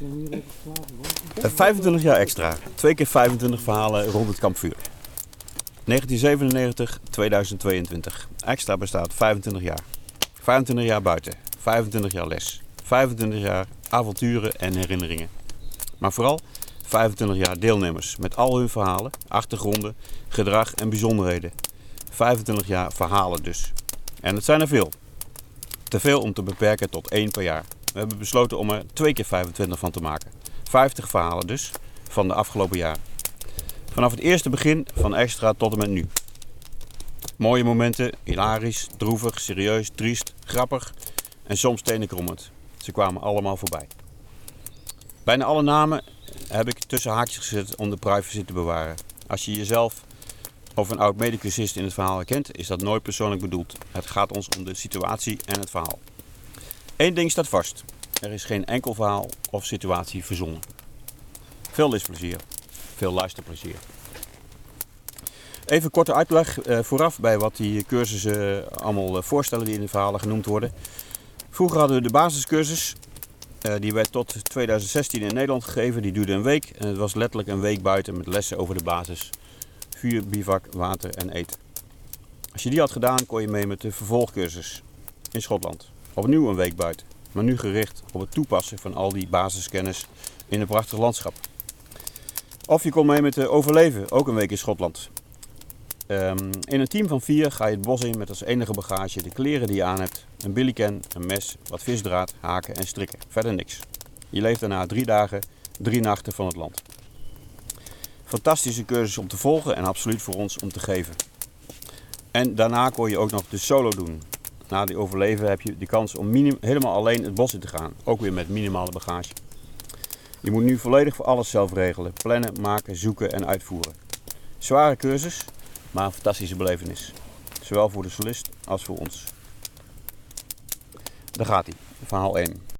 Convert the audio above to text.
Eh, 25 jaar extra. Twee keer 25 verhalen rond het kampvuur. 1997, 2022. Extra bestaat 25 jaar. 25 jaar buiten. 25 jaar les. 25 jaar avonturen en herinneringen. Maar vooral 25 jaar deelnemers met al hun verhalen, achtergronden, gedrag en bijzonderheden. 25 jaar verhalen dus. En het zijn er veel. Te veel om te beperken tot één per jaar. We hebben besloten om er twee keer 25 van te maken. 50 verhalen dus, van de afgelopen jaar. Vanaf het eerste begin van Extra tot en met nu. Mooie momenten, hilarisch, droevig, serieus, triest, grappig en soms tenenkrommend. Ze kwamen allemaal voorbij. Bijna alle namen heb ik tussen haakjes gezet om de privacy te bewaren. Als je jezelf of een oud medecusist in het verhaal herkent, is dat nooit persoonlijk bedoeld. Het gaat ons om de situatie en het verhaal. Eén ding staat vast. Er is geen enkel verhaal of situatie verzonnen. Veel leesplezier. Veel luisterplezier. Even korte uitleg eh, vooraf bij wat die cursussen allemaal eh, voorstellen die in de verhalen genoemd worden. Vroeger hadden we de basiscursus. Eh, die werd tot 2016 in Nederland gegeven. Die duurde een week. En het was letterlijk een week buiten met lessen over de basis. Vuur, bivak, water en eten. Als je die had gedaan, kon je mee met de vervolgcursus in Schotland. Opnieuw een week buiten. Maar nu gericht op het toepassen van al die basiskennis in een prachtig landschap. Of je kon mee met de overleven, ook een week in Schotland. Ehm, in een team van vier ga je het bos in met als enige bagage de kleren die je aan hebt, een billycan, een mes, wat visdraad, haken en strikken. Verder niks. Je leeft daarna drie dagen, drie nachten van het land. Fantastische cursus om te volgen en absoluut voor ons om te geven. En daarna kon je ook nog de solo doen. Na die overleven heb je de kans om helemaal alleen het bos in te gaan. Ook weer met minimale bagage. Je moet nu volledig voor alles zelf regelen. Plannen, maken, zoeken en uitvoeren. Zware cursus, maar een fantastische belevenis. Zowel voor de solist als voor ons. Daar gaat hij, verhaal 1.